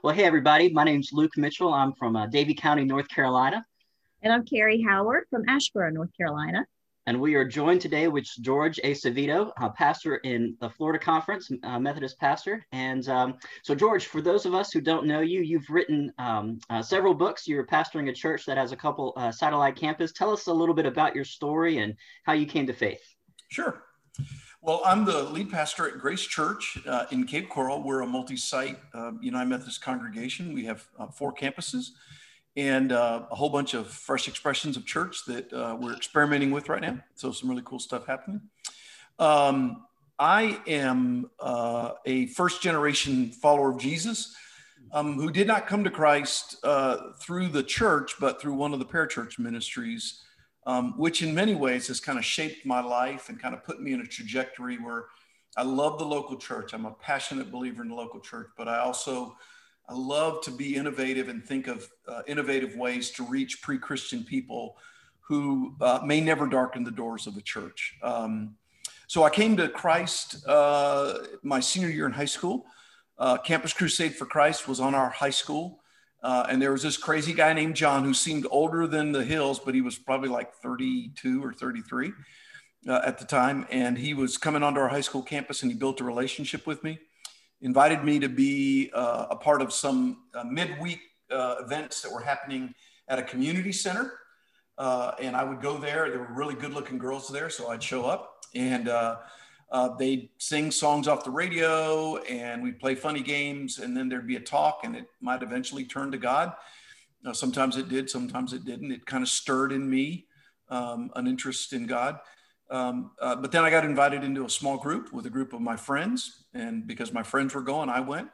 Well, hey, everybody. My name's Luke Mitchell. I'm from uh, Davie County, North Carolina. And I'm Carrie Howard from Asheboro, North Carolina. And we are joined today with George Acevedo, a pastor in the Florida Conference, a Methodist pastor. And um, so, George, for those of us who don't know you, you've written um, uh, several books. You're pastoring a church that has a couple uh, satellite campus. Tell us a little bit about your story and how you came to faith. Sure. Well, I'm the lead pastor at Grace Church uh, in Cape Coral. We're a multi site uh, United Methodist congregation. We have uh, four campuses and uh, a whole bunch of fresh expressions of church that uh, we're experimenting with right now. So, some really cool stuff happening. Um, I am uh, a first generation follower of Jesus um, who did not come to Christ through the church, but through one of the parachurch ministries um, which in many ways has kind of shaped my life and kind of put me in a trajectory where I love the local church. I'm a passionate believer in the local church, but I also I love to be innovative and think of uh, innovative ways to reach pre-Christian people who uh, may never darken the doors of a church. Um, so I came to Christ uh, my senior year in high school. Uh, Campus Crusade for Christ was on our high school. Uh, and there was this crazy guy named John who seemed older than the hills, but he was probably like 32 or 33 uh, at the time. And he was coming onto our high school campus and he built a relationship with me, invited me to be uh, a part of some uh, midweek uh, events that were happening at a community center. Uh, and I would go there. There were really good looking girls there. So I'd show up and uh, they'd sing songs off the radio and we'd play funny games and then there'd be a talk and it might eventually turn to God. Uh, sometimes it did, sometimes it didn't. It kind of stirred in me um, an interest in God. Um, uh, but then I got invited into a small group with a group of my friends. And because my friends were going, I went.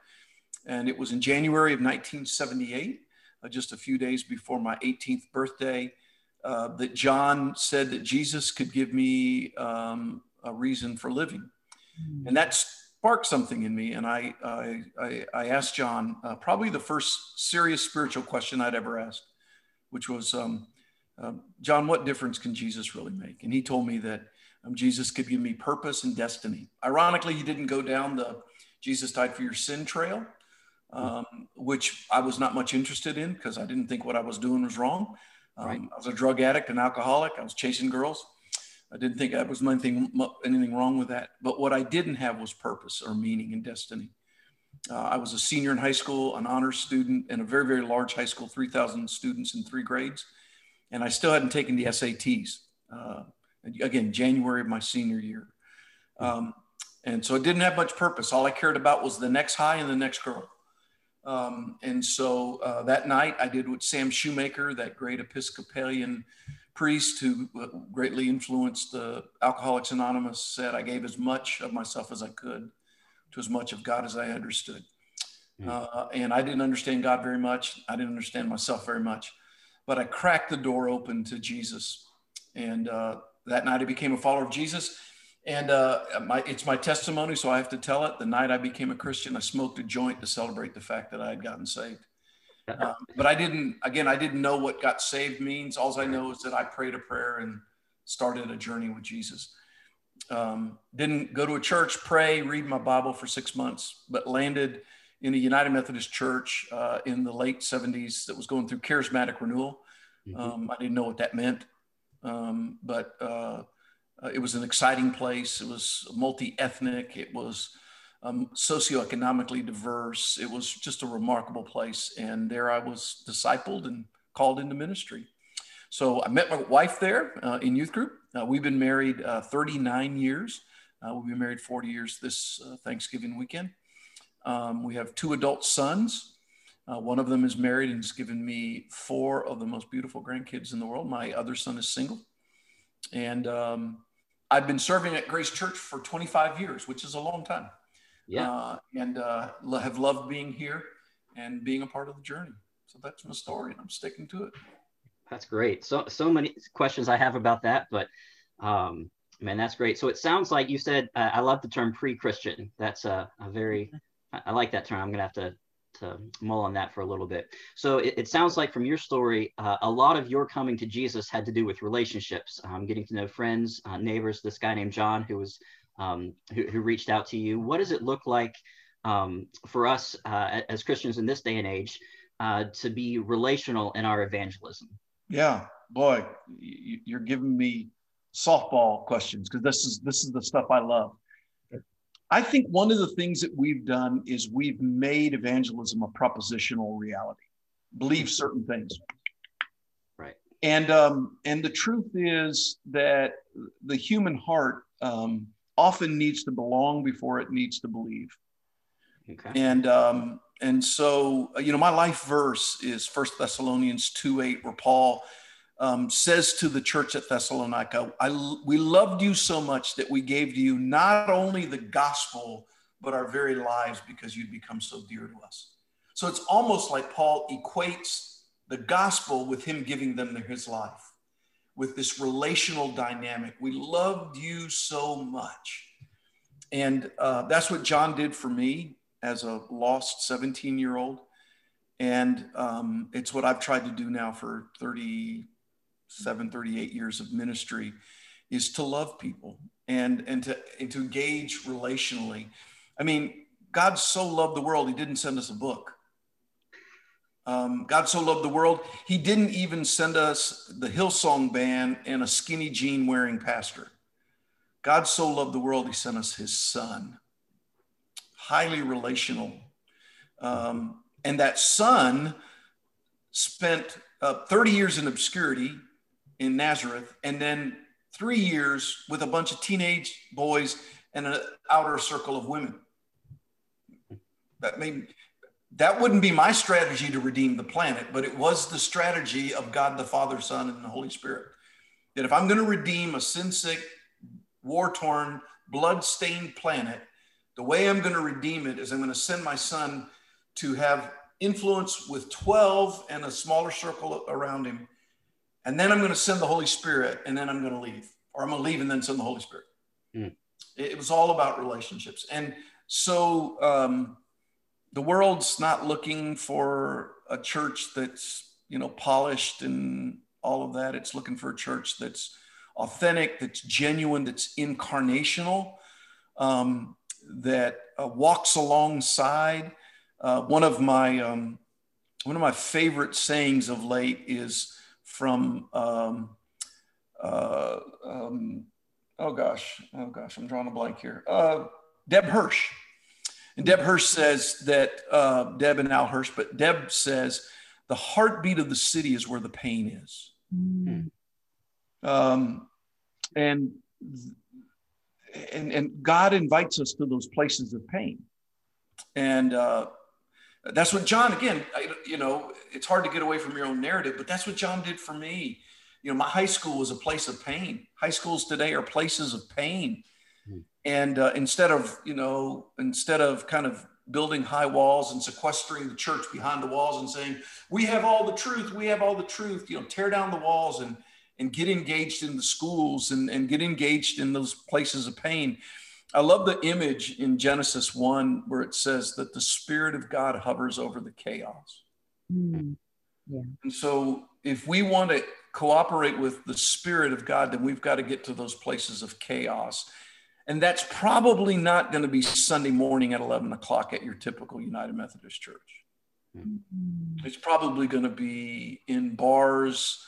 And it was in January of 1978, uh, just a few days before my 18th birthday, uh, that John said that Jesus could give me um, a reason for living. And that sparked something in me. And I, I, I, I asked John uh, probably the first serious spiritual question I'd ever asked, which was, um, uh, John, what difference can Jesus really make? And he told me that um, Jesus could give me purpose and destiny. Ironically, he didn't go down the Jesus died for your sin trail, um, which I was not much interested in because I didn't think what I was doing was wrong. Right. Um, I was a drug addict, an alcoholic. I was chasing girls. I didn't think that was anything, anything wrong with that. But what I didn't have was purpose or meaning and destiny. Uh, I was a senior in high school, an honors student in a very, very large high school, 3,000 students in three grades. And I still hadn't taken the SATs. Uh, again, January of my senior year. Um, and so it didn't have much purpose. All I cared about was the next high and the next girl. Um, and so uh, that night I did what Sam Shoemaker, that great Episcopalian priest who uh, greatly influenced uh, Alcoholics Anonymous said, I gave as much of myself as I could to as much of God as I understood. Mm. Uh, and I didn't understand God very much. I didn't understand myself very much, but I cracked the door open to Jesus. And uh, that night I became a follower of Jesus. And uh, my, it's my testimony, so I have to tell it. The night I became a Christian, I smoked a joint to celebrate the fact that I had gotten saved. Um, but I didn't, again, I didn't know what got saved means. All I know is that I prayed a prayer and started a journey with Jesus. Um, didn't go to a church, pray, read my Bible for six months, but landed in a United Methodist church uh, in the late 70s that was going through charismatic renewal. Mm-hmm. Um, I didn't know what that meant, um, but uh, uh it was an exciting place. It was multi ethnic. It was um, socioeconomically diverse. It was just a remarkable place. And there I was discipled and called into ministry. So I met my wife there uh, in youth group. Uh, we've been married uh, 39 years. Uh, we'll be married 40 years this uh, Thanksgiving weekend. Um, we have two adult sons. Uh, one of them is married and has given me four of the most beautiful grandkids in the world. My other son is single. And um, I've been serving at Grace Church for 25 years, which is a long time yeah. Uh, and uh, have loved being here and being a part of the journey. So that's my story, and I'm sticking to it. That's great. So so many questions I have about that, but um, man, that's great. So it sounds like you said uh, I love the term pre-Christian. That's a, a very I like that term. I'm gonna have to to mull on that for a little bit. So it, it sounds like from your story, uh, a lot of your coming to Jesus had to do with relationships, um, getting to know friends, uh, neighbors. This guy named John, who was um, who, who, reached out to you. What does it look like um, for us uh, as Christians in this day and age uh, to be relational in our evangelism? Yeah, boy, you're giving me softball questions because this is this is the stuff I love. I think one of the things that we've done is we've made evangelism a propositional reality. Believe certain things. Right. And um, and the truth is that the human heart um, often needs to belong before it needs to believe. Okay. And um, and so you know my life verse is First Thessalonians two eight, where Paul um, says to the church at Thessalonica, I, We loved you so much that we gave to you not only the gospel, but our very lives because you'd become so dear to us. So it's almost like Paul equates the gospel with him giving them his life, with this relational dynamic. We loved you so much. And uh, that's what John did for me as a lost 17 year old. And um, it's what I've tried to do now for 37, 38 years of ministry is to love people and, and, to, and to engage relationally. I mean, God so loved the world, he didn't send us a book. Um, God so loved the world, he didn't even send us the Hillsong band and a skinny jean wearing pastor. God so loved the world, he sent us his son. Highly relational. Um, and that son spent uh, 30 years in obscurity in Nazareth, and then three years with a bunch of teenage boys and an outer circle of women. That mean that wouldn't be my strategy to redeem the planet, but it was the strategy of God the Father, Son, and the Holy Spirit. That if I'm going to redeem a sin sick, war torn, blood stained planet, the way I'm going to redeem it is I'm going to send my son to have influence with 12 and a smaller circle around him and then I'm going to send the Holy Spirit, and then I'm going to leave, or I'm going to leave and then send the Holy Spirit. Mm. It, was all about relationships, and so um, the world's not looking for a church that's you know polished and all of that. It's looking for a church that's authentic, that's genuine, that's incarnational, um, that uh, walks alongside. Uh, one of my um, one of my favorite sayings of late is from um, uh, um, oh gosh, oh gosh, I'm drawing a blank here. Uh, Deb Hirsch. And Deb Hirsch says that, uh, Deb and Al Hirsch, but Deb says the heartbeat of the city is where the pain is. Mm. Um, and, and, and God invites us to those places of pain. And uh, that's what John, again, I, you know, it's hard to get away from your own narrative, but that's what John did for me. You know, my high school was a place of pain. High schools today are places of pain. And uh, instead of, you know, instead of kind of building high walls and sequestering the church behind the walls and saying, we have all the truth, we have all the truth, you know, tear down the walls and, and get engaged in the schools and, and get engaged in those places of pain. I love the image in Genesis 1 where it says that the Spirit of God hovers over the chaos. Mm, yeah. And so, if we want to cooperate with the Spirit of God, then we've got to get to those places of chaos. And that's probably not going to be Sunday morning at 11 o'clock at your typical United Methodist Church. Mm-hmm. It's probably going to be in bars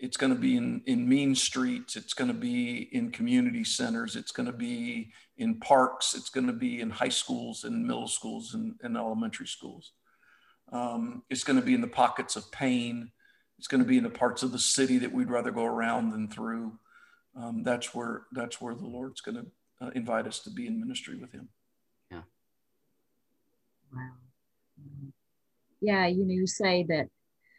it's going to be in, in mean streets. It's going to be in community centers. It's going to be in parks. It's going to be in high schools and middle schools and, and elementary schools. Um, it's going to be in the pockets of pain. It's going to be in the parts of the city that we'd rather go around than through. Um, that's where that's where the Lord's going to uh, invite us to be in ministry with Him. Yeah. Wow. Yeah, you know, you say that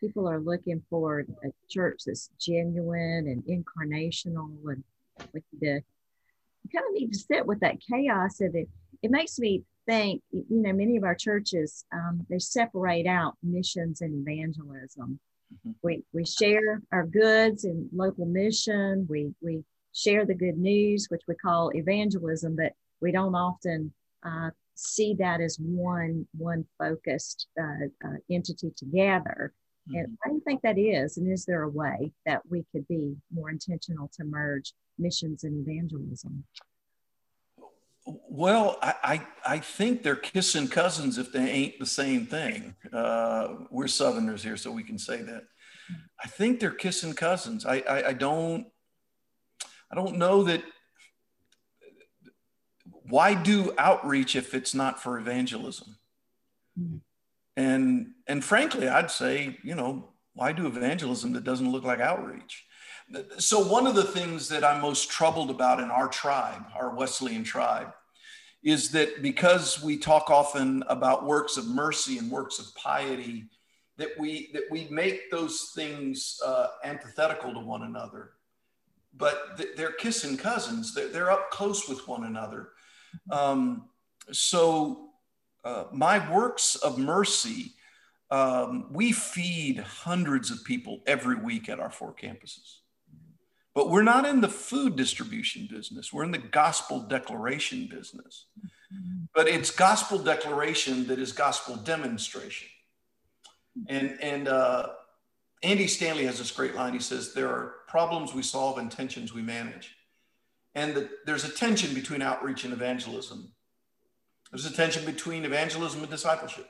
people are looking for a church that's genuine and incarnational and like the you kind of need to sit with that chaos of it it makes me think you know many of our churches um, they separate out missions and evangelism mm-hmm. we we share our goods in local mission we we share the good news which we call evangelism but we don't often uh, see that as one one focused uh, uh, entity together and mm-hmm. why do you think that is? And is there a way that we could be more intentional to merge missions and evangelism? Well, I, I, I, think they're kissing cousins if they ain't the same thing. Uh, we're Southerners here, so we can say that. I think they're kissing cousins. I, I, I don't I don't know that why do outreach if it's not for evangelism? Mm-hmm. And and frankly, I'd say, you know, why do evangelism that doesn't look like outreach? So one of the things that I'm most troubled about in our tribe, our Wesleyan tribe, is that because we talk often about works of mercy and works of piety, that we that we make those things uh, antithetical to one another but they're kissing cousins. They're, they're up close with one another. Um, so, uh, my works of mercy, um, we feed hundreds of people every week at our four campuses. But we're not in the food distribution business. We're in the gospel declaration business. But it's gospel declaration that is gospel demonstration. And, and uh, Andy Stanley has this great line. He says, There are problems we solve and tensions we manage. And the, there's a tension between outreach and evangelism. There's a tension between evangelism and discipleship.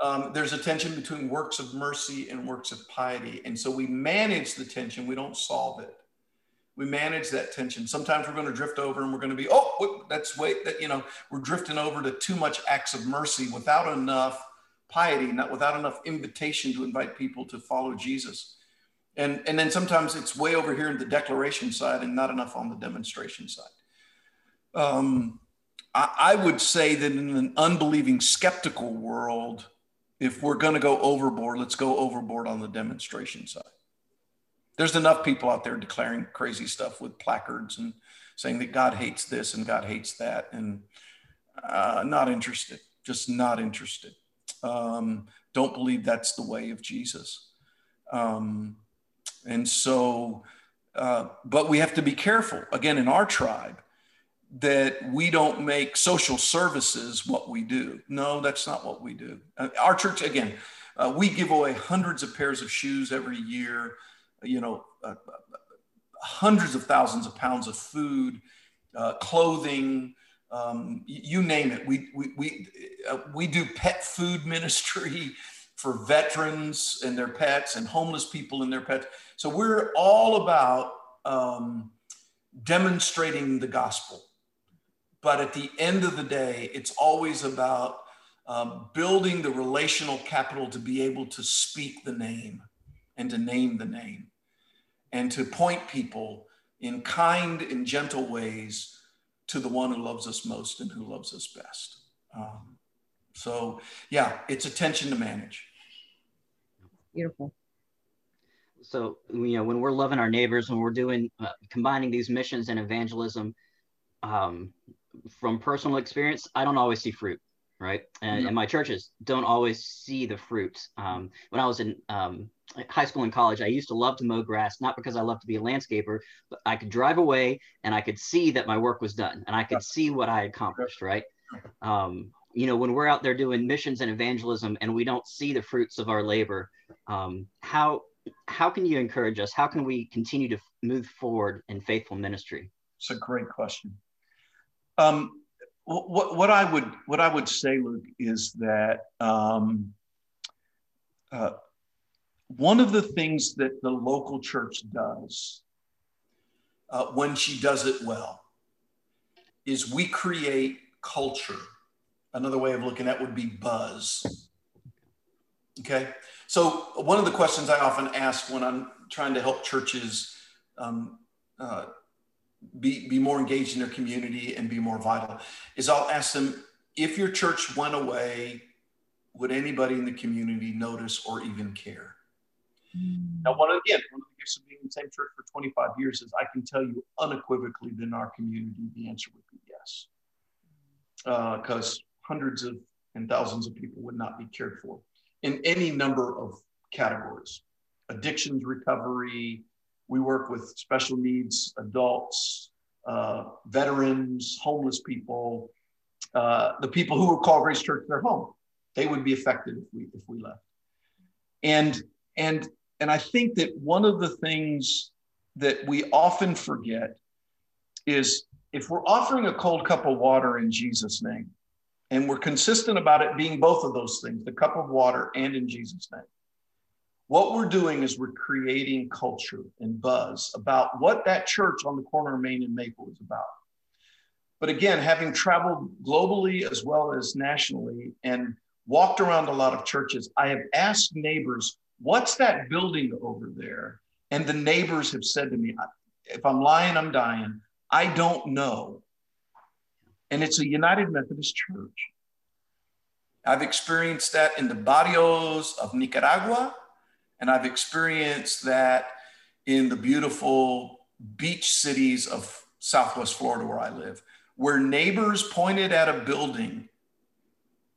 Um, there's a tension between works of mercy and works of piety. And so we manage the tension, we don't solve it. We manage that tension. Sometimes we're going to drift over and we're going to be, oh, that's wait, that, you know, we're drifting over to too much acts of mercy without enough piety, not without enough invitation to invite people to follow Jesus. And, and then sometimes it's way over here in the declaration side and not enough on the demonstration side. Um, I, I would say that in an unbelieving, skeptical world, if we're going to go overboard, let's go overboard on the demonstration side. There's enough people out there declaring crazy stuff with placards and saying that God hates this and God hates that, and uh, not interested, just not interested um, don't believe that's the way of Jesus. Um, and so, uh, but we have to be careful, again, in our tribe, that we don't make social services what we do. No, that's not what we do. Uh, our church, again, uh, we give away hundreds of pairs of shoes every year, you know, uh, hundreds of thousands of pounds of food, uh, clothing, um, you name it. We, we, we, we do pet food ministry for veterans and their pets and homeless people and their pets. So we're all about um, demonstrating the gospel. But at the end of the day, it's always about um, building the relational capital to be able to speak the name and to name the name and to point people in kind and gentle ways to the one who loves us most and who loves us best. Um, so, yeah, it's a tension to manage. Beautiful. So, you know, when we're loving our neighbors, when we're doing uh, combining these missions and evangelism, um, from personal experience, I don't always see fruit, right? And, and my churches don't always see the fruit. Um, when I was in um, high school and college, I used to love to mow grass, not because I love to be a landscaper, but I could drive away and I could see that my work was done and I could see what I accomplished, right? Um, you know, when we're out there doing missions and evangelism and we don't see the fruits of our labor, um, how how can you encourage us? How can we continue to move forward in faithful ministry? It's a great question. Um, what, what I would what I would say, Luke, is that um, uh, one of the things that the local church does uh, when she does it well is we create culture. Another way of looking at would be buzz. Okay. So, one of the questions I often ask when I'm trying to help churches um, uh, be, be more engaged in their community and be more vital is I'll ask them if your church went away, would anybody in the community notice or even care? Now, one again, one of the gifts of being in the same church for 25 years is I can tell you unequivocally that in our community, the answer would be yes. Because uh, hundreds of and thousands of people would not be cared for in any number of categories addictions recovery. We work with special needs adults, uh, veterans, homeless people, uh, the people who would call Grace Church their home. They would be affected if we if we left. And and and I think that one of the things that we often forget is if we're offering a cold cup of water in Jesus' name, and we're consistent about it being both of those things, the cup of water and in Jesus' name, what we're doing is we're creating culture and buzz about what that church on the corner of Main and Maple is about. But again, having traveled globally as well as nationally and walked around a lot of churches, I have asked neighbors, what's that building over there? And the neighbors have said to me, if I'm lying, I'm dying. I don't know. And it's a United Methodist Church. I've experienced that in the barrios of Nicaragua, and I've experienced that in the beautiful beach cities of Southwest Florida, where I live, where neighbors pointed at a building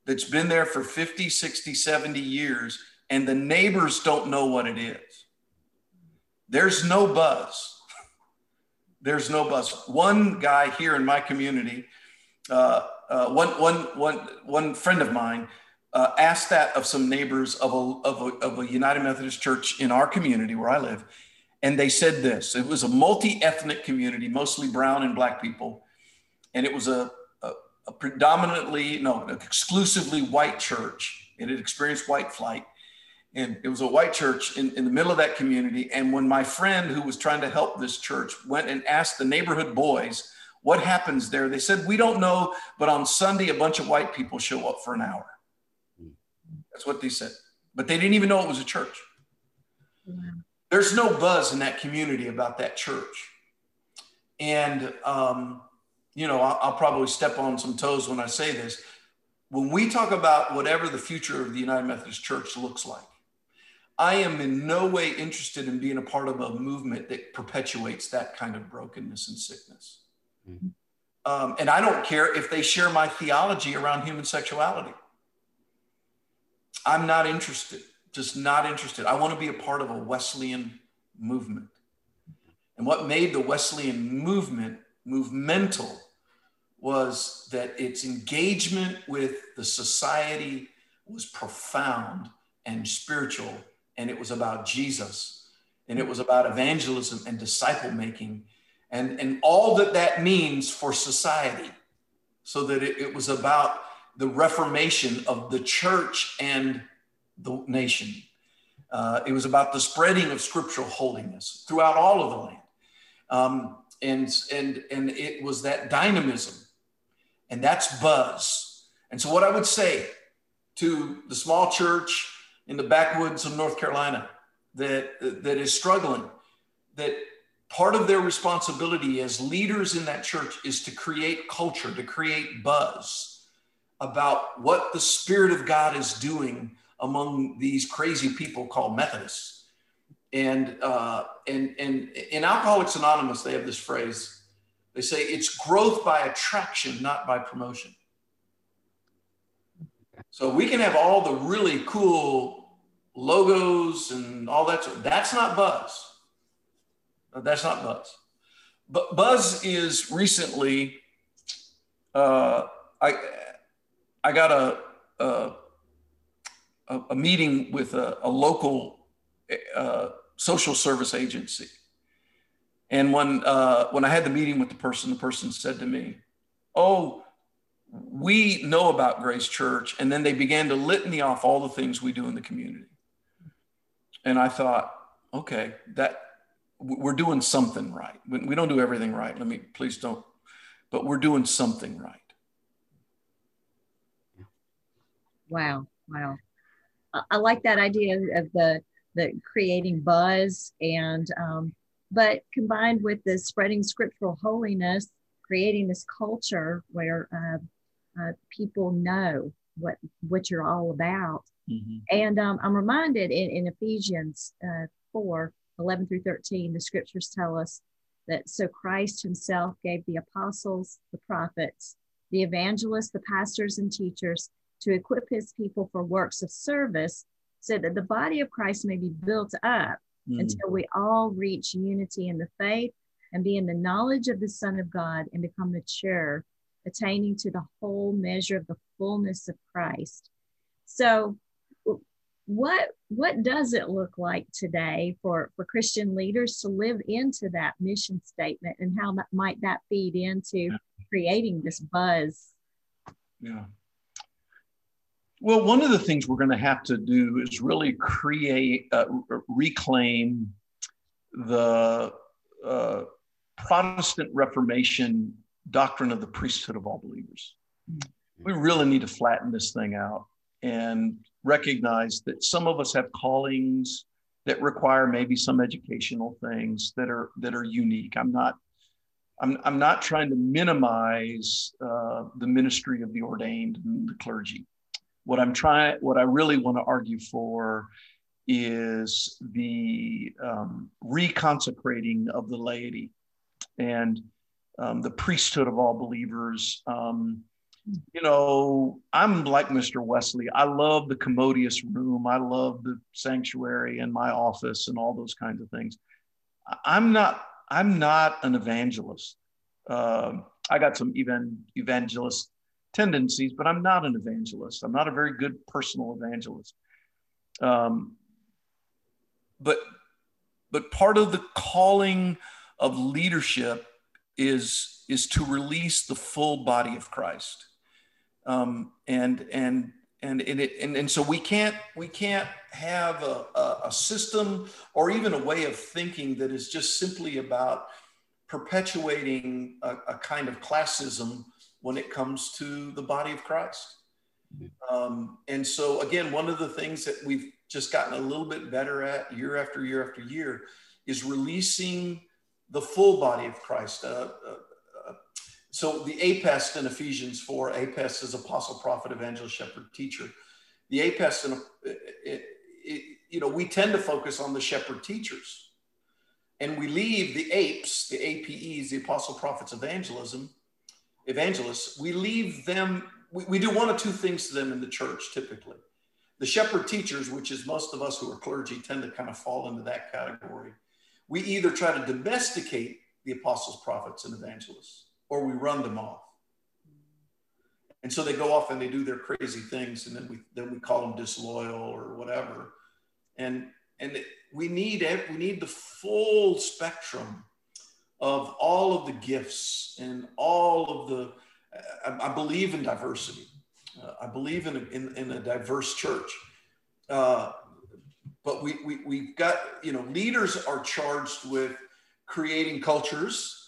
that's been there for 50, 60, 70 years, and the neighbors don't know what it is. There's no buzz. There's no buzz. One guy here in my community, uh, uh, one, one, one, one friend of mine uh, asked that of some neighbors of a, of, a, of a United Methodist church in our community where I live. And they said this it was a multi ethnic community, mostly brown and black people. And it was a, a, a predominantly, no, exclusively white church. It had experienced white flight and it was a white church in, in the middle of that community. And when my friend who was trying to help this church went and asked the neighborhood boys, what happens there? They said, we don't know, but on Sunday, a bunch of white people show up for an hour. That's what they said. But they didn't even know it was a church. There's no buzz in that community about that church. And, um, you know, I'll, I'll probably step on some toes when I say this. When we talk about whatever the future of the United Methodist Church looks like, I am in no way interested in being a part of a movement that perpetuates that kind of brokenness and sickness. Mm-hmm. Um, and I don't care if they share my theology around human sexuality. I'm not interested, just not interested. I want to be a part of a Wesleyan movement. And what made the Wesleyan movement movemental was that its engagement with the society was profound and spiritual and it was about Jesus, and it was about evangelism and disciple making, and, and all that that means for society. So that it, it was about the reformation of the church and the nation. Uh, it was about the spreading of scriptural holiness throughout all of the land. Um, and, and, and it was that dynamism, and that's buzz. And so, what I would say to the small church in the backwoods of North Carolina that, that is struggling, that part of their responsibility as leaders in that church is to create culture, to create buzz about what the Spirit of God is doing among these crazy people called Methodists. And, uh, and, and in Alcoholics Anonymous, they have this phrase. They say it's growth by attraction, not by promotion. So we can have all the really cool logos and all that. That's not Buzz. That's not Buzz. But Buzz is recently. Uh, I I got a a, a meeting with a, a local uh, social service agency, and when uh, when I had the meeting with the person, the person said to me, "Oh." we know about Grace Church. And then they began to litany off all the things we do in the community. And I thought, okay, that we're doing something right. We don't do everything right. Let me, please don't, but we're doing something right. Wow. Wow. I like that idea of the, the creating buzz and, um, but combined with the spreading scriptural holiness, creating this culture where uh, uh, people know what what you're all about. Mm-hmm. And um, I'm reminded in, in Ephesians uh, 4 11 through 13, the scriptures tell us that so Christ himself gave the apostles, the prophets, the evangelists, the pastors, and teachers to equip his people for works of service so that the body of Christ may be built up mm. until we all reach unity in the faith and be in the knowledge of the Son of God and become mature attaining to the whole measure of the fullness of Christ. So what what does it look like today for for christian leaders to live into that mission statement and how that might that feed into creating this buzz? Yeah. Well one of the things we're going to have to do is really create uh, reclaim the uh, protestant reformation doctrine of the priesthood of all believers. We really need to flatten this thing out. And recognize that some of us have callings that require maybe some educational things that are that are unique. I'm not I'm, I'm not trying to minimize uh, the ministry of the ordained and the clergy. What I'm trying, what I really want to argue for is the um, reconsecrating of the laity and um, the priesthood of all believers. Um, you know, I'm like Mr. Wesley. I love the commodious room. I love the sanctuary and my office and all those kinds of things. I'm not. I'm not an evangelist. Uh, I got some even evangelist tendencies, but I'm not an evangelist. I'm not a very good personal evangelist. Um, but but part of the calling of leadership is is to release the full body of Christ um, and and and it, and and so we can't we can't have a, a, a system or even a way of thinking that is just simply about perpetuating a, a kind of classism when it comes to the body of Christ. Um, and so, again, one of the things that we've just gotten a little bit better at year after year after year is releasing the full body of Christ. Uh, uh, so the APEST in Ephesians 4, APEST is apostle, prophet, evangelist, shepherd, teacher. The APEST, in, it, it, you know, we tend to focus on the shepherd teachers. And we leave the apes, the APEs, the apostle, prophets, evangelism, evangelists, we leave them, we, we do one of two things to them in the church typically. The shepherd teachers, which is most of us who are clergy, tend to kind of fall into that category. We either try to domesticate the apostles, prophets, and evangelists or we run them off. And so they go off and they do their crazy things, and then we then we call them disloyal or whatever. And and we need it, we need the full spectrum of all of the gifts and all of the. I, I believe in diversity. Uh, I believe in a, in, in a diverse church. Uh, but we, we, we've got, you know, leaders are charged with creating cultures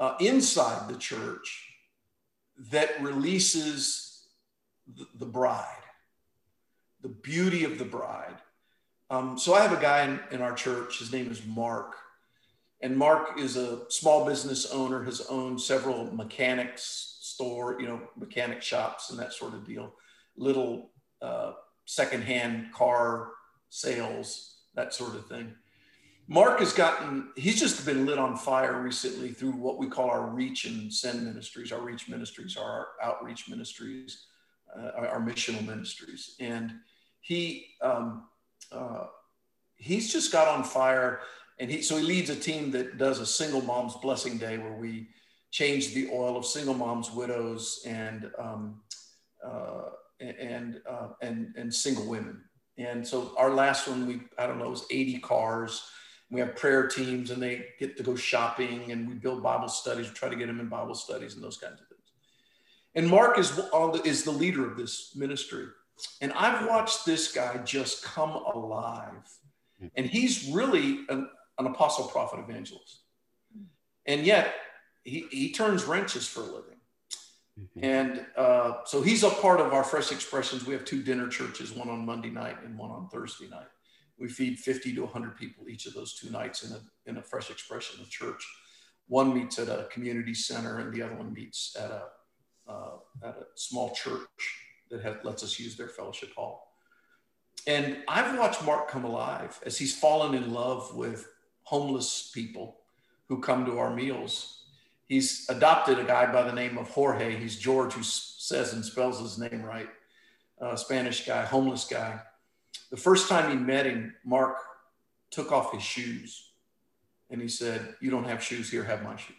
uh, inside the church that releases the, the, bride, the beauty of the bride. Um, so I have a guy in, in our church, his name is Mark. And Mark is a small business owner, has owned several mechanics store, you know, mechanic shops and that sort of deal, little uh, secondhand car sales, that sort of thing. Mark has gotten, he's just been lit on fire recently through what we call our reach and send ministries, our reach ministries, our outreach ministries, uh, our missional ministries. And he, um, uh, he's just got on fire. And he, so he leads a team that does a single mom's blessing day where we change the oil of single moms, widows, and, um, uh, and, uh, and, and single women. And so our last one, we, I don't know, was 80 cars we have prayer teams and they get to go shopping and we build Bible studies, we try to get them in Bible studies and those kinds of things. And Mark is, the, is the leader of this ministry. And I've watched this guy just come alive. And he's really an, an apostle, prophet, evangelist. And yet he, he turns wrenches for a living. Mm-hmm. And uh, so he's a part of our Fresh Expressions. We have two dinner churches, one on Monday night and one on Thursday night. We feed 50 to 100 people each of those two nights in a, in a fresh expression of church. One meets at a community center and the other one meets at a, uh, at a small church that has, lets us use their fellowship hall. And I've watched Mark come alive as he's fallen in love with homeless people who come to our meals. He's adopted a guy by the name of Jorge. He's George, who says and spells his name right. A Spanish guy, homeless guy. The first time he met him, Mark took off his shoes and he said, You don't have shoes here, have my shoes.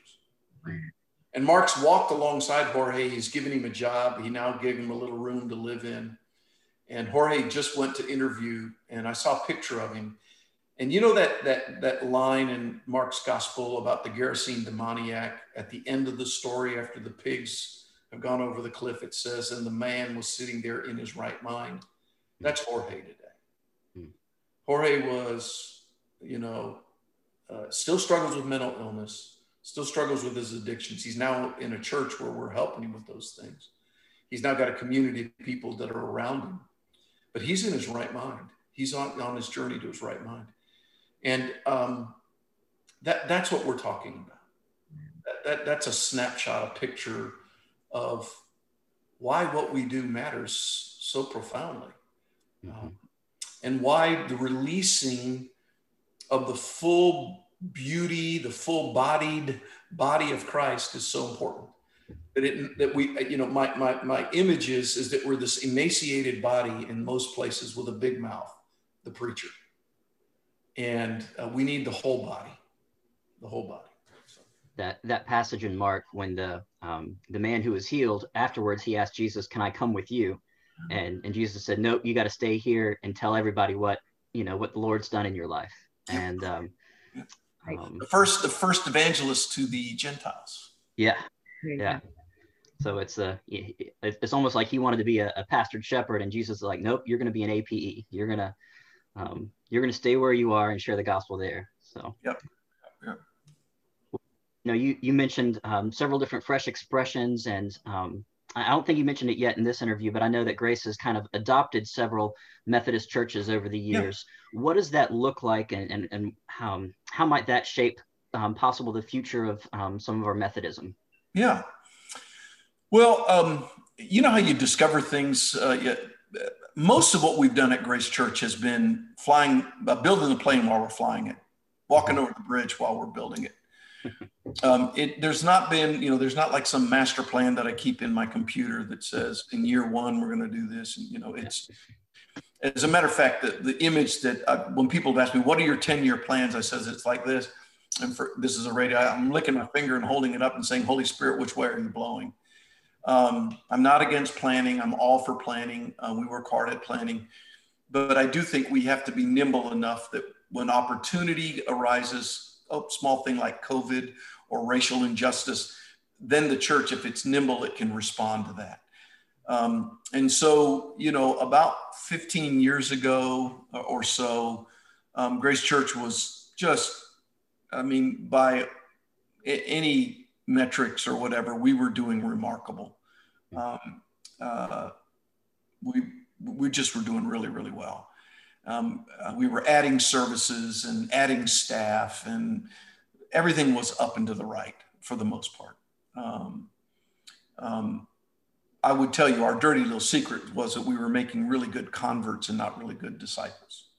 And Mark's walked alongside Jorge. He's given him a job. He now gave him a little room to live in. and Jorge just went to interview, and I saw a picture of him. And you know that that that line in Mark's gospel about the Gerasene demoniac at the end of the story after the pigs have gone over the cliff, it says, and the man was sitting there in his right mind. That's Jorge today. Jorge was, you know, uh, still struggles with mental illness, still struggles with his addictions. He's now in a church where we're helping him with those things. He's now got a community of people that are around him, but he's in his right mind. He's on, on his journey to his right mind. And um, that, that's what we're talking about. That, that, that's a snapshot, a picture of why what we do matters so profoundly. Mm-hmm. Um, and why the releasing of the full beauty, the full bodied body of Christ is so important. That, it, that we, you know, my, my, my image is, is that we're this emaciated body in most places with a big mouth, the preacher. And uh, we need the whole body, the whole body. That, that passage in Mark, when the, um, the man who was healed, afterwards he asked Jesus, Can I come with you? And, and Jesus said, Nope, you got to stay here and tell everybody what, you know, what the Lord's done in your life. And um, um, the first the first evangelist to the Gentiles. Yeah, yeah. So it's a it's almost like he wanted to be a, a pastored shepherd, and Jesus is like, nope, you're going to be an APE. You're gonna um, you're gonna stay where you are and share the gospel there. So yep. yep. You know, you you mentioned um, several different fresh expressions and um, I don't think you mentioned it yet in this interview, but I know that Grace has kind of adopted several Methodist churches over the years. Yeah. What does that look like, and and, and how how might that shape um, possible the future of um, some of our Methodism? Yeah. Well, um, you know how you discover things. Uh, yeah, most of what we've done at Grace Church has been flying, uh, building the plane while we're flying it, walking over the bridge while we're building it um, it, there's not been, you know, there's not like some master plan that I keep in my computer that says in year one we're going to do this, and you know, it's. As a matter of fact, the, the image that I, when people have asked me, "What are your 10 year plans?" I says it's like this, and for this is a radio. I'm licking my finger and holding it up and saying, "Holy Spirit, which way are you blowing?" Um, I'm not against planning. I'm all for planning. Uh, we work hard at planning, but I do think we have to be nimble enough that when opportunity arises a small thing like COVID or racial injustice, then the church, if it's nimble, it can respond to that. Um, and so, you know, about 15 years ago or so, um, Grace Church was just, I mean, by any metrics or whatever, we were doing remarkable. Um, uh, we we just were doing really really well um, uh, we were adding services and adding staff, and everything was up and to the right for the most part. Um, um, I would tell you our dirty little secret was that we were making really good converts and not really good disciples.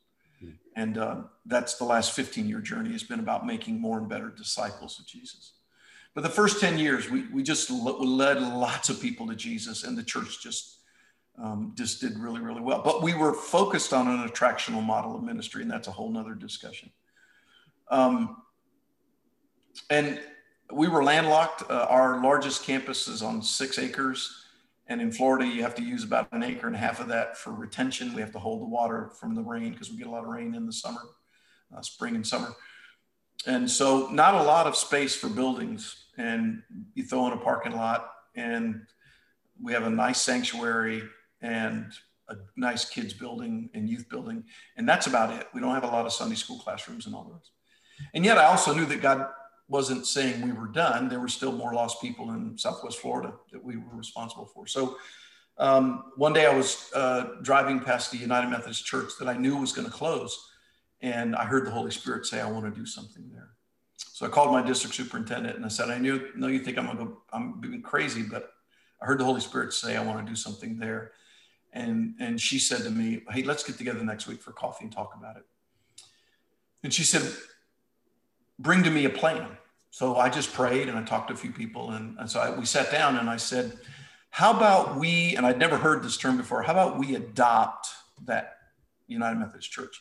Hmm. And uh, that's the last 15 year journey has been about making more and better disciples of Jesus. But the first 10 years, we, we just led lots of people to Jesus, and the church just um, just did really, really well. But we were focused on an attractional model of ministry, and that's a whole nother discussion. Um, and we were landlocked. Uh, our largest campus is on six acres. And in Florida, you have to use about an acre and a half of that for retention. We have to hold the water from the rain because we get a lot of rain in the summer, uh, spring and summer. And so, not a lot of space for buildings. And you throw in a parking lot, and we have a nice sanctuary and a nice kids building and youth building. And that's about it. We don't have a lot of Sunday school classrooms and all those. And yet I also knew that God wasn't saying we were done. There were still more lost people in Southwest Florida that we were responsible for. So um, one day I was uh, driving past the United Methodist Church that I knew was going to close. And I heard the Holy Spirit say, I want to do something there. So I called my district superintendent and I said, I knew, no, you think I'm going to go, I'm being crazy, but I heard the Holy Spirit say, I want to do something there and and she said to me, "Hey, let's get together next week for coffee and talk about it." And she said, "Bring to me a plan." So I just prayed and I talked to a few people, and, and so I, we sat down and I said, "How about we?" And I'd never heard this term before. How about we adopt that United Methodist Church?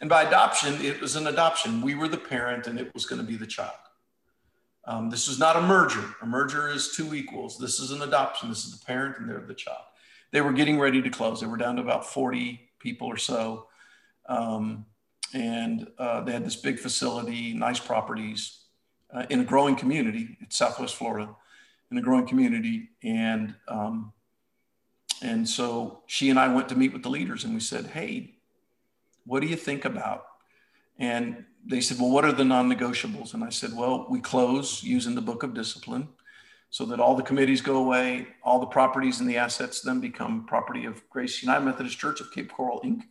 And by adoption, it was an adoption. We were the parent, and it was going to be the child. Um, this is not a merger. A merger is two equals. This is an adoption. This is the parent, and they're the child. they were getting ready to close. They were down to about 40 people or so. Um, and uh, they had this big facility, nice properties uh, in a growing community. It's Southwest Florida, in a growing community. And, um, and so she and I went to meet with the leaders and we said, hey, what do you think about? And they said, well, what are the non negotiables? And I said, well, we close using the book of discipline so that all the committees go away, all the properties and the assets then become property of Grace United Methodist Church of Cape Coral, Inc.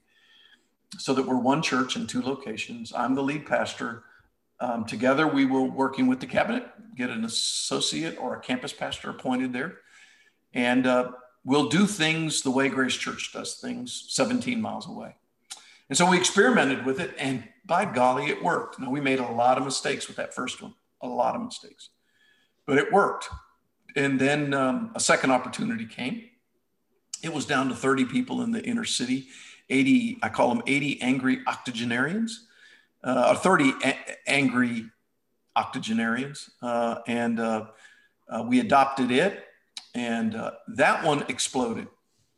So that we're one church in two locations. I'm the lead pastor. Um, together, we will working with the cabinet get an associate or a campus pastor appointed there, and uh, we'll do things the way Grace Church does things, 17 miles away. And so we experimented with it, and by golly, it worked. Now, we made a lot of mistakes with that first one, a lot of mistakes, but it worked. And then um, a second opportunity came. It was down to 30 people in the inner city, 80, I call them 80 angry octogenarians, or 30 a- angry octogenarians. Uh, and uh, uh we adopted it, and uh, that one exploded.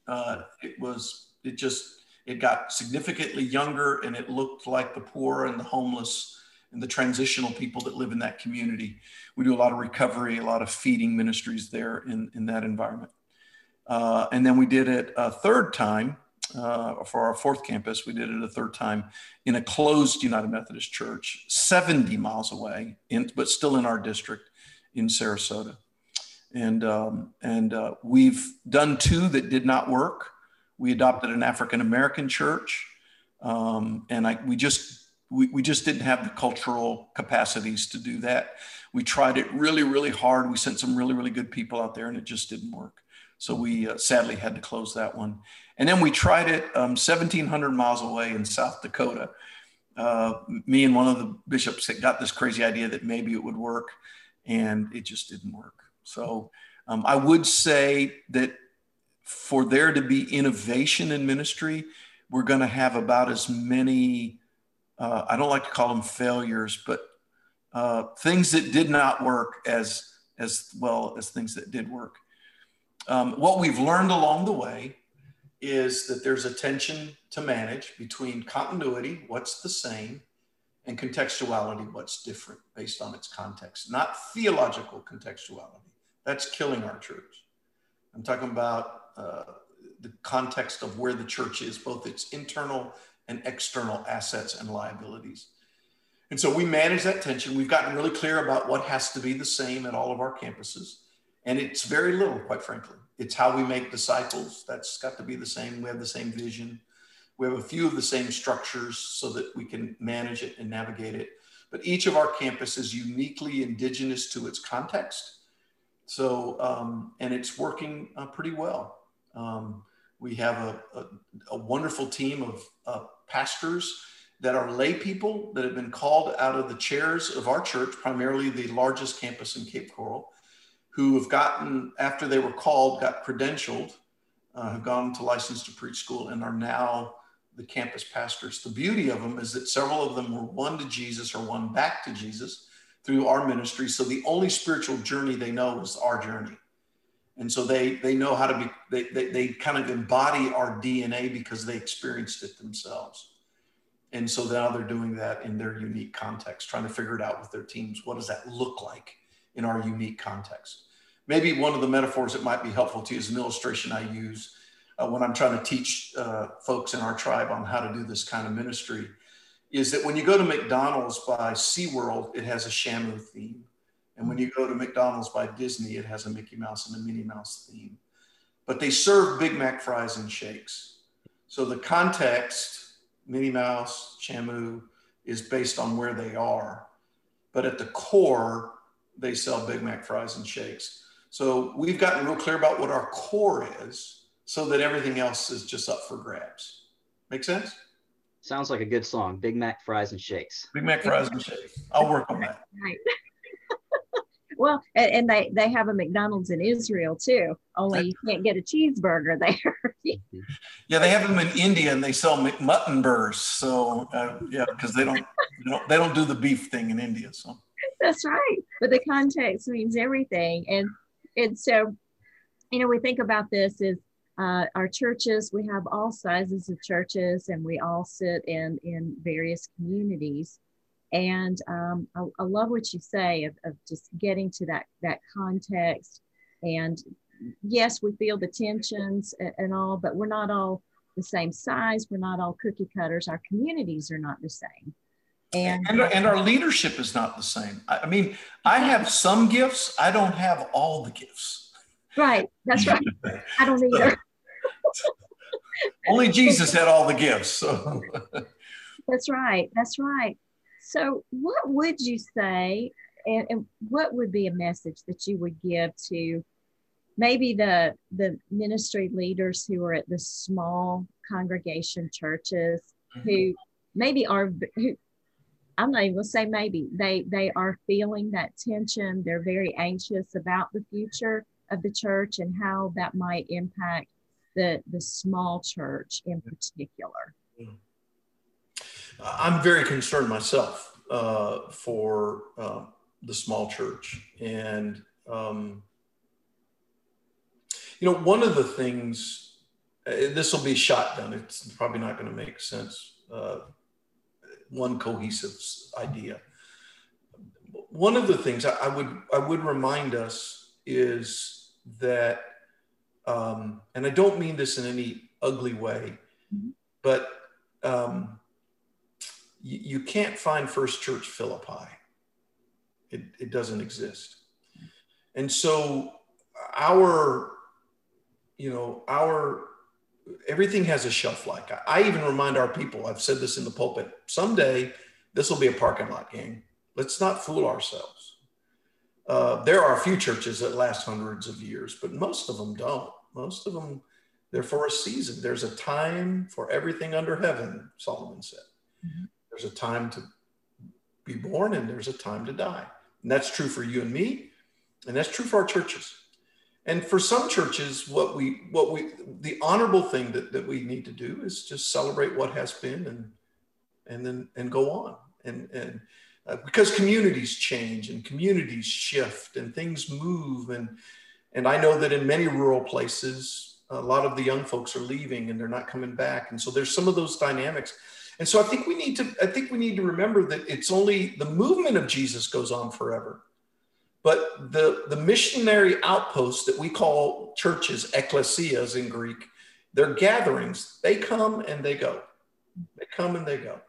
Uh, it was, it just, it got significantly younger and it looked like the poor and the homeless and the transitional people that live in that community. We do a lot of recovery, a lot of feeding ministries there in, in that environment. Uh, and then we did it a third time uh, for our fourth campus. We did it a third time in a closed United Methodist church, 70 miles away, in, but still in our district in Sarasota. And, um, and uh, we've done two that did not work. We adopted an African American church, um, and I, we just we, we just didn't have the cultural capacities to do that. We tried it really, really hard. We sent some really, really good people out there, and it just didn't work. So we uh, sadly had to close that one. And then we tried it um, 1,700 miles away in South Dakota. Uh, me and one of the bishops got this crazy idea that maybe it would work, and it just didn't work. So um, I would say that for there to be innovation in ministry, we're going to have about as many, uh, I don't like to call them failures, but uh, things that did not work as, as well as things that did work. Um, what we've learned along the way is that there's a tension to manage between continuity, what's the same, and contextuality, what's different based on its context, not theological contextuality. That's killing our church. I'm talking about uh, the context of where the church is, both its internal and external assets and liabilities. And so we manage that tension. We've gotten really clear about what has to be the same at all of our campuses. And it's very little, quite frankly. It's how we make disciples. That's got to be the same. We have the same vision. We have a few of the same structures so that we can manage it and navigate it. But each of our campuses is uniquely indigenous to its context. So, um, and it's working uh, pretty well. Um, we have a, a, a, wonderful team of uh, pastors that are lay people that have been called out of the chairs of our church, primarily the largest campus in Cape Coral, who have gotten, after they were called, got credentialed, uh, have gone to license to preach school, and are now the campus pastors. The beauty of them is that several of them were won to Jesus or won back to Jesus through our ministry. So the only spiritual journey they know is our journey and so they they know how to be they, they, they kind of embody our dna because they experienced it themselves and so now they're doing that in their unique context trying to figure it out with their teams what does that look like in our unique context maybe one of the metaphors that might be helpful to you is an illustration i use uh, when i'm trying to teach uh, folks in our tribe on how to do this kind of ministry is that when you go to mcdonald's by seaworld it has a shamu theme and when you go to McDonald's by Disney, it has a Mickey Mouse and a Minnie Mouse theme. But they serve Big Mac fries and shakes. So the context, Minnie Mouse, Shamu, is based on where they are. But at the core, they sell Big Mac fries and shakes. So we've gotten real clear about what our core is so that everything else is just up for grabs. Make sense? Sounds like a good song. Big Mac fries and shakes. Big Mac fries and shakes. I'll work on that. Right. Well, and, and, they they have a McDonald's in Israel too. Only you can't get a cheeseburger there. yeah, they have them in India, and they sell mutton burgers. So uh, yeah, because they don't, they don't they don't do the beef thing in India. So that's right. But the context means everything, and and so you know we think about this is uh, our churches, we have all sizes of churches and we all sit in, in various communities. And um, I, I, love what you say of, of just getting to that, that context. And yes, we feel the tensions and, and all, but we're not all the same size. We're not all cookie cutters. Our communities are not the same. And, and, and, our leadership is not the same. I mean, I have some gifts, I don't have all the gifts. Right. That's right. I don't either. Only Jesus had all the gifts. So. That's right. That's right. So, what would you say, and, and, what would be a message that you would give to maybe the the ministry leaders who are at the small congregation churches mm-hmm. who maybe are who I'm not even gonna say maybe they they are feeling that tension. They're very anxious about the future of the church and how that might impact the the small church in particular. I'm very concerned myself uh, for uh, the small church, and um, you know, one of the things. Uh, this will be shotgun. It's probably not going to make sense. One cohesive idea. One of the things I, I would I would remind us is that, um, and I don't mean this in any ugly way, mm-hmm. but um, you, you, can't find First Church Philippi. It, it doesn't exist. And so our, you know, our, everything has a shelf life. I, I even remind our people, I've said this in the pulpit, someday this will be a parking lot game. Let's not fool ourselves. Uh, there are a few churches that last hundreds of years, but most of them don't. Most of them, they're for a season. There's a time for everything under heaven, Solomon said. Mm-hmm. There's a time to be born and there's a time to die. And that's true for you and me, and that's true for our churches. And for some churches, what we what we the honorable thing that, that we need to do is just celebrate what has been and and then and go on. And and uh, because communities change and communities shift and things move and and I know that in many rural places a lot of the young folks are leaving and they're not coming back. And so there's some of those dynamics. And so I think we need to I think we need to remember that it's only the movement of Jesus goes on forever but the the missionary outposts that we call churches ecclesias in Greek they're gatherings they come and they go they come and they go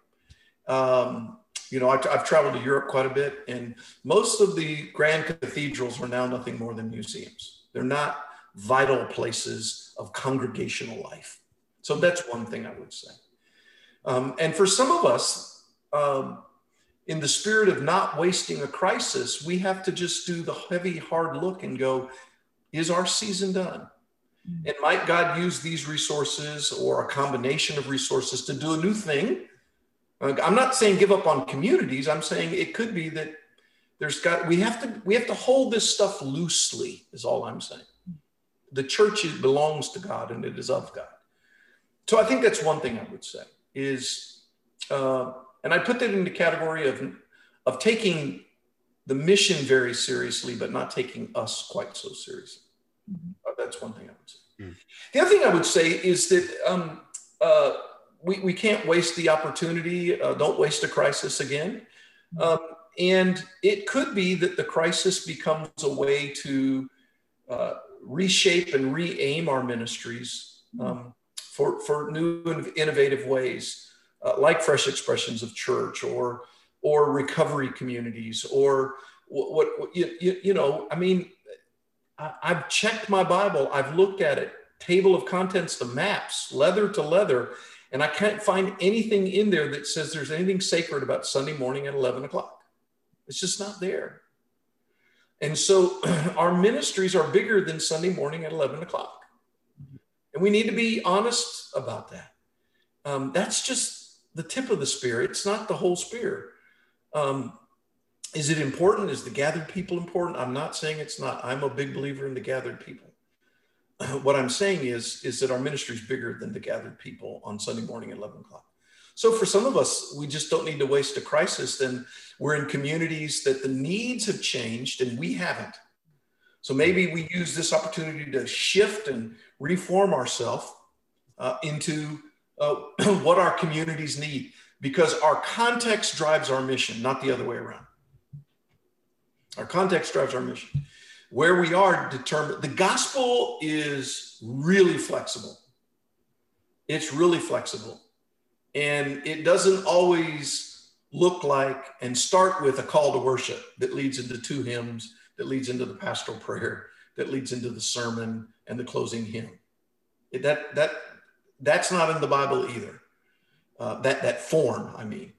um, you know, I've, I've, traveled to Europe quite a bit, and most of the grand cathedrals are now nothing more than museums. They're not vital places of congregational life. So that's one thing I would say. Um, and for some of us, um, in the spirit of not wasting a crisis, we have to just do the heavy, hard look and go, is our season done? Mm. And might God use these resources or a combination of resources to do a new thing I'm not saying give up on communities. I'm saying it could be that there's got we have to we have to hold this stuff loosely. Is all I'm saying. The church belongs to God and it is of God. So I think that's one thing I would say is, uh, and I put that in the category of of taking the mission very seriously, but not taking us quite so seriously. Mm-hmm. Uh, that's one thing I would say. Mm. The other thing I would say is that. Um, uh, we, we can't waste the opportunity. Uh, don't waste a crisis again. Um, and it could be that the crisis becomes a way to uh, reshape and re-aim our ministries um, for, for new and innovative ways, uh, like fresh expressions of church or or recovery communities or what, what, what you, you, you, know. I mean, I, I've checked my Bible. I've looked at it, table of contents, the maps, leather to leather and I can't find anything in there that says there's anything sacred about Sunday morning at 11 o'clock. It's just not there. And so our ministries are bigger than Sunday morning at 11 o'clock. And we need to be honest about that. Um, that's just the tip of the spear, it's not the whole spear. Um, is it important? Is the gathered people important? I'm not saying it's not. I'm a big believer in the gathered people. what I'm saying is, is that our ministry is bigger than the gathered people on Sunday morning at 11 o'clock. So for some of us, we just don't need to waste a crisis. Then we're in communities that the needs have changed and we haven't. So maybe we use this opportunity to shift and reform ourselves uh, into uh, what our communities need because our context drives our mission, not the other way around. Our context drives our mission. Where we are determined, the gospel is really flexible. It's really flexible. And it doesn't always look like and start with a call to worship that leads into two hymns, that leads into the pastoral prayer, that leads into the sermon and the closing hymn. That, that, that's not in the Bible either. Uh, that, that form, I mean.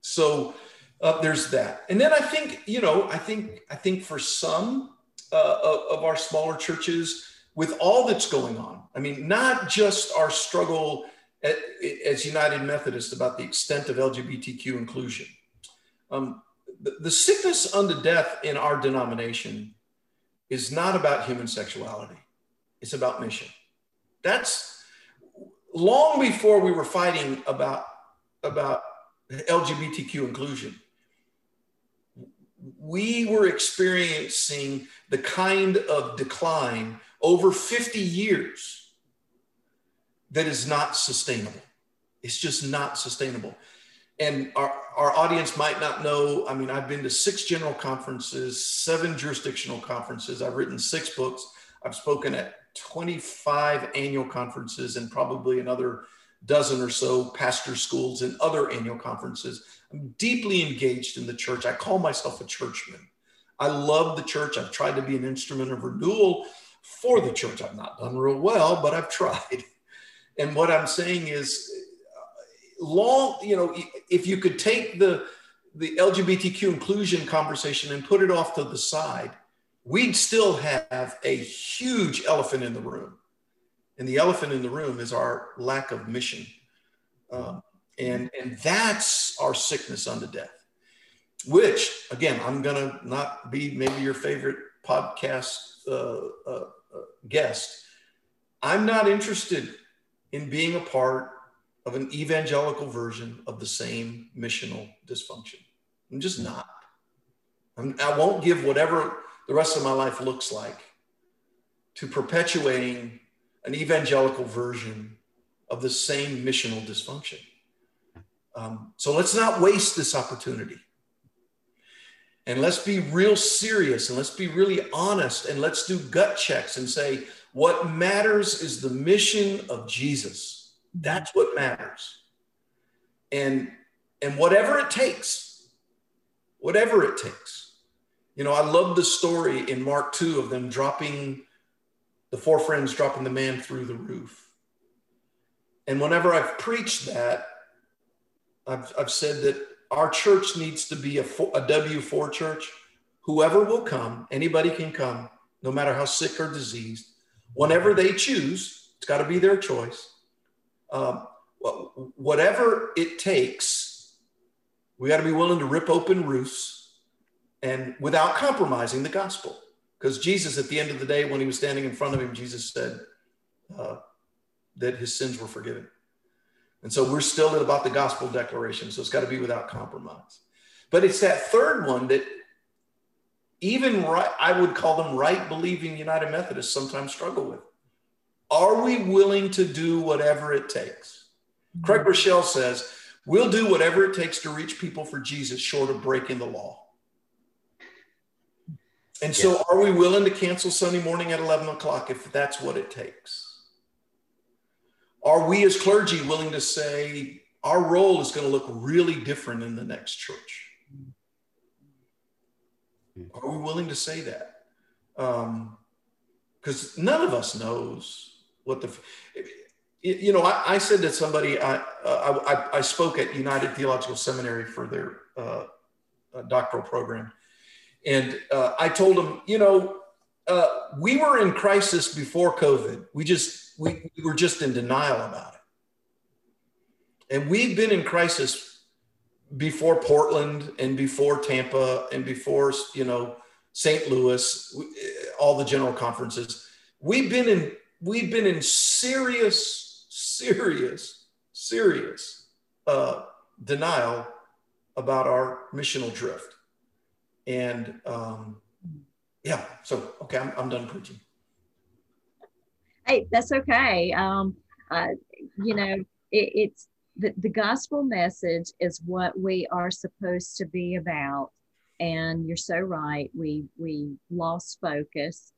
So uh, there's that. And then I think, you know, I think, I think for some uh, of our smaller churches, with all that's going on, I mean, not just our struggle at, as United Methodist about the extent of LGBTQ inclusion. Um, the, the sickness unto death in our denomination is not about human sexuality, it's about mission. That's long before we were fighting about, about LGBTQ inclusion. We were experiencing the kind of decline over 50 years that is not sustainable. It's just not sustainable. And our, our audience might not know. I mean, I've been to six general conferences, seven jurisdictional conferences. I've written six books. I've spoken at 25 annual conferences and probably another dozen or so pastor schools and other annual conferences. I'm deeply engaged in the church. I call myself a churchman. I love the church. I've tried to be an instrument of renewal for the church. I've not done real well, but I've tried. And what I'm saying is, uh, long, you know, if you could take the the LGBTQ inclusion conversation and put it off to the side, we'd still have a huge elephant in the room. And the elephant in the room is our lack of mission. Um, and, and that's our sickness unto death, which, again, I'm going to not be maybe your favorite podcast uh, uh, uh guest. I'm not interested in being a part of an evangelical version of the same missional dysfunction. I'm just not. I'm, I will not give whatever the rest of my life looks like to perpetuating an evangelical version of the same missional dysfunction. Um, so let's not waste this opportunity. And let's be real serious and let's be really honest and let's do gut checks and say, what matters is the mission of Jesus. That's what matters. And and whatever it takes, whatever it takes. You know, I love the story in Mark 2 of them dropping the four friends dropping the man through the roof. And whenever I've preached that, I've, I've said that our church needs to be a, a W4 church. Whoever will come, anybody can come, no matter how sick or diseased whenever they choose, it's got to be their choice. Um, whatever it takes, we got to be willing to rip open roofs and without compromising the gospel. Because Jesus, at the end of the day, when he was standing in front of him, Jesus said uh, that his sins were forgiven. And so we're still at about the gospel declaration. So it's got to be without compromise. But it's that third one that even right, I would call them right believing United Methodists sometimes struggle with. Are we willing to do whatever it takes? Craig Groeschel says, we'll do whatever it takes to reach people for Jesus short of breaking the law. And so, are we willing to cancel Sunday morning at 11 o'clock if that's what it takes? Are we as clergy willing to say our role is going to look really different in the next church? Are we willing to say that? Because um, none of us knows what the, you know, I, I said to somebody, I, uh, I, I, spoke at United Theological Seminary for their uh, uh, doctoral program. And uh, I told them, you know, uh, we were in crisis before COVID. We just, we, we were just in denial about it. And we've been in crisis before Portland and before Tampa and before you know St. Louis, all the general conferences, we've been in we've been in serious, serious, serious uh, denial about our missional drift, and um, yeah. So okay, I'm, I'm done preaching. Hey, that's okay. Um, uh, you know, it, it's the, the gospel message is what we are supposed to be about. And you're so right. We we lost focus,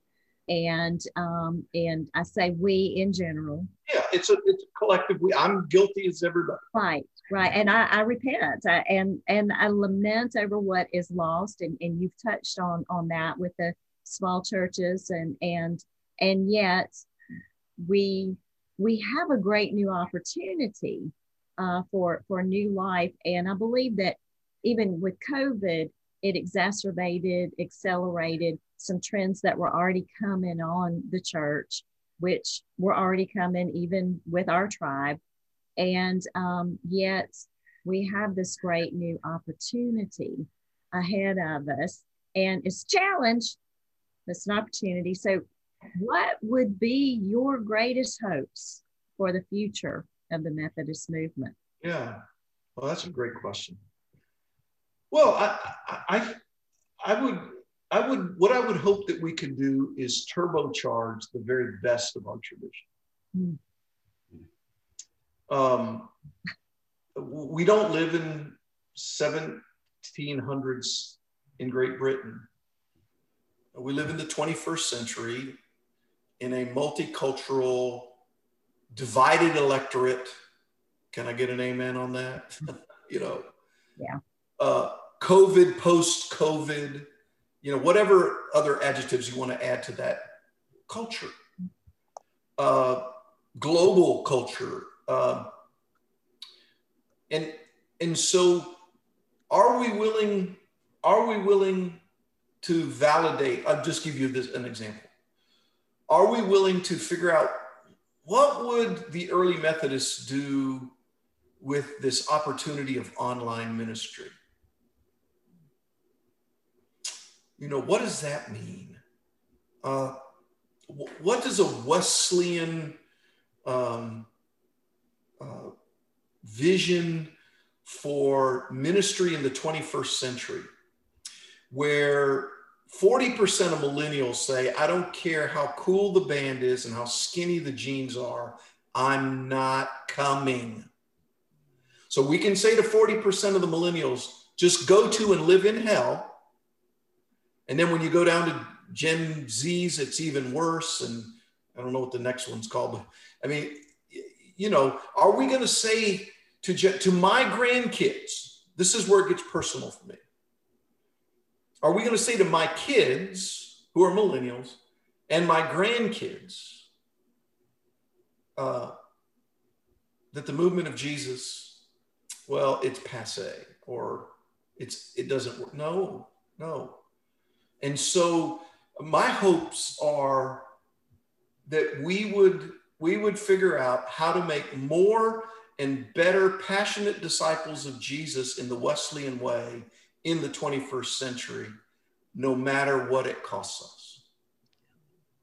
and um, and I say we in general. Yeah, it's a it's a collective. We I'm guilty as everybody. Right, right, and I, I repent I, and and I lament over what is lost, and and you've touched on on that with the small churches, and and and yet we we have a great new opportunity uh, for for new life, and I believe that even with COVID, it exacerbated, accelerated some trends that were already coming on the church, which were already coming even with our tribe, and um, yet we have this great new opportunity ahead of us, and it's challenge. It's an opportunity. So what would be your greatest hopes for the future of the Methodist movement? Yeah, well, that's a great question. Well, I, I, I would, I would, what I would hope that we can do is turbocharge the very best of our tradition. Mm. Um, we don't live in 1700s in Great Britain. We live in the 21st century in a multicultural, divided electorate. Can I get an amen on that? you know, yeah. Uh, COVID, post COVID, you know, whatever other adjectives you want to add to that culture, uh, global culture. Uh, and, and so are we willing, are we willing to validate? I'll just give you this, an example are we willing to figure out what would the early Methodists do with this opportunity of online ministry? You know, what does that mean? Uh, what does a Wesleyan um, uh, vision for ministry in the 21st century, where 40% of millennials say, I don't care how cool the band is and how skinny the jeans are, I'm not coming. So we can say to 40% of the millennials, just go to and live in hell. And then when you go down to Gen Zs, it's even worse. And I don't know what the next one's called. But I mean, you know, are we going to say to, to my grandkids, this is where it gets personal for me. Are we going to say to my kids, who are millennials, and my grandkids, uh, that the movement of Jesus, well, it's passe or it's it doesn't work? No, no. And so my hopes are that we would we would figure out how to make more and better passionate disciples of Jesus in the Wesleyan way in the 21st century, no matter what it costs us.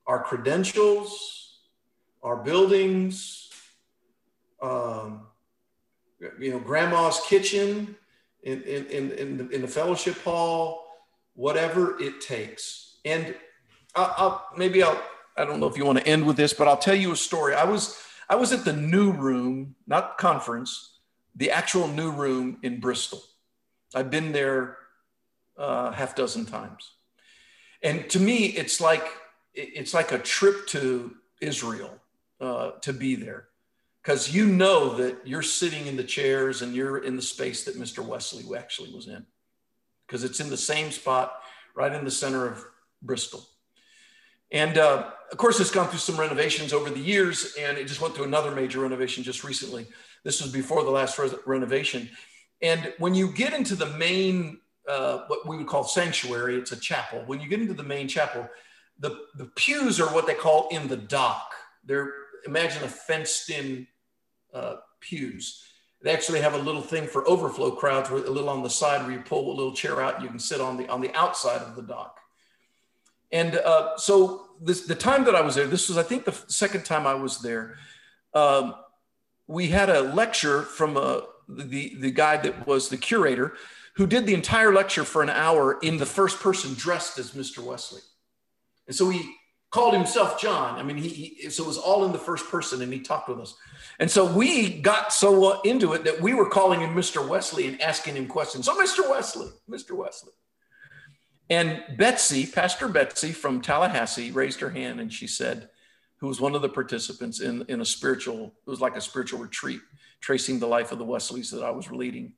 Our credentials, our buildings, um, you know, grandma's kitchen in, in, in, in, the, in the fellowship hall, whatever it takes. And I'll, I'll, maybe I'll, I don't know if you want to end with this, but I'll tell you a story. I was, I was at the new room, not conference, the actual new room in Bristol. I've been there uh, half dozen times. And to me, it's like it's like a trip to Israel uh, to be there, because you know that you're sitting in the chairs and you're in the space that Mr. Wesley actually was in, because it's in the same spot right in the center of Bristol. And uh, of course, it's gone through some renovations over the years, and it just went through another major renovation just recently. This was before the last re- renovation. And when you get into the main, uh, what we would call sanctuary, it's a chapel. When you get into the main chapel, the, the pews are what they call in the dock. They're, imagine a fenced in uh, pews. They actually have a little thing for overflow crowds, a little on the side where you pull a little chair out and you can sit on the, on the outside of the dock. And uh, so this, the time that I was there, this was, I think, the second time I was there. Um, we had a lecture from a, the, the guy that was the curator, who did the entire lecture for an hour in the first person dressed as Mr. Wesley. And so he called himself John. I mean, he, he, so it was all in the first person, and he talked with us. And so we got so into it that we were calling him Mr. Wesley and asking him questions. So, Mr. Wesley, Mr. Wesley. And Betsy, Pastor Betsy from Tallahassee, raised her hand and she said, who was one of the participants in, in a spiritual, it was like a spiritual retreat, tracing the life of the Wesleys that I was leading.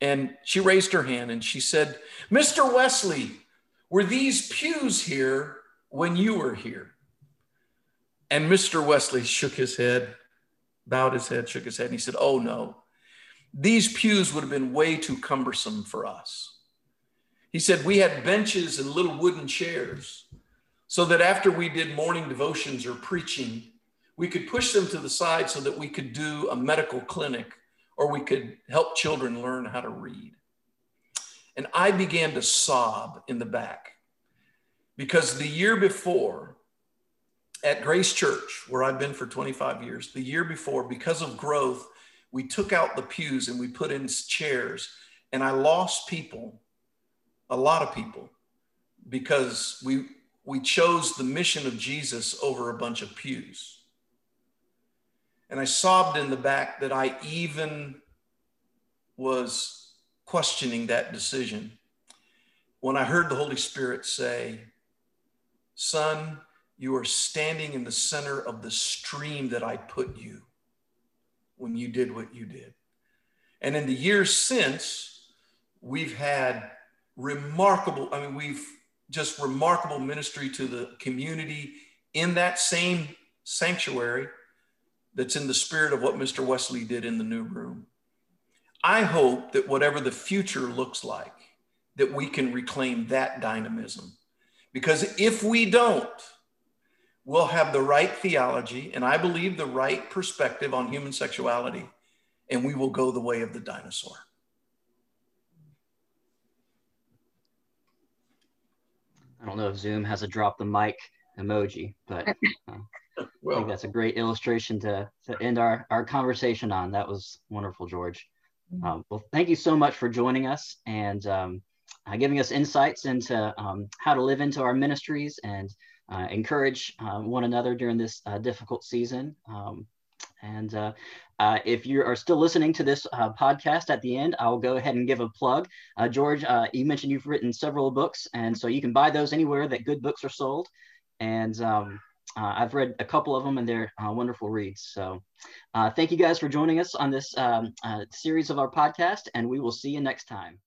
And she raised her hand and she said, Mr. Wesley, were these pews here when you were here? And Mr. Wesley shook his head, bowed his head, shook his head, and he said, Oh no, these pews would have been way too cumbersome for us. He said, We had benches and little wooden chairs so that after we did morning devotions or preaching, we could push them to the side so that we could do a medical clinic or we could help children learn how to read. And I began to sob in the back because the year before at Grace Church, where I've been for 25 years, the year before, because of growth, we took out the pews and we put in chairs, and I lost people, a lot of people, because we, we chose the mission of Jesus over a bunch of pews. And I sobbed in the back that I even was questioning that decision when I heard the Holy Spirit say, Son, you are standing in the center of the stream that I put you when you did what you did. And in the years since, we've had remarkable, I mean, we've just remarkable ministry to the community in that same sanctuary that's in the spirit of what Mr. Wesley did in the new room. I hope that whatever the future looks like, that we can reclaim that dynamism. Because if we don't, we'll have the right theology and I believe the right perspective on human sexuality, and we will go the way of the dinosaur. I don't know if Zoom has a drop the mic emoji, but uh, well, I think that's a great illustration to, to end our, our conversation on. That was wonderful, George. Mm-hmm. Um, well, thank you so much for joining us and um, uh, giving us insights into um, how to live into our ministries and uh, encourage uh, one another during this uh, difficult season. Um, and uh, uh, if you are still listening to this podcast at the end, I'll go ahead and give a plug. George, you mentioned you've written several books, and so you can buy those anywhere that good books are sold. And um, uh, I've read a couple of them and they're uh, wonderful reads. So uh, thank you guys for joining us on this um, series of our podcast, and we will see you next time.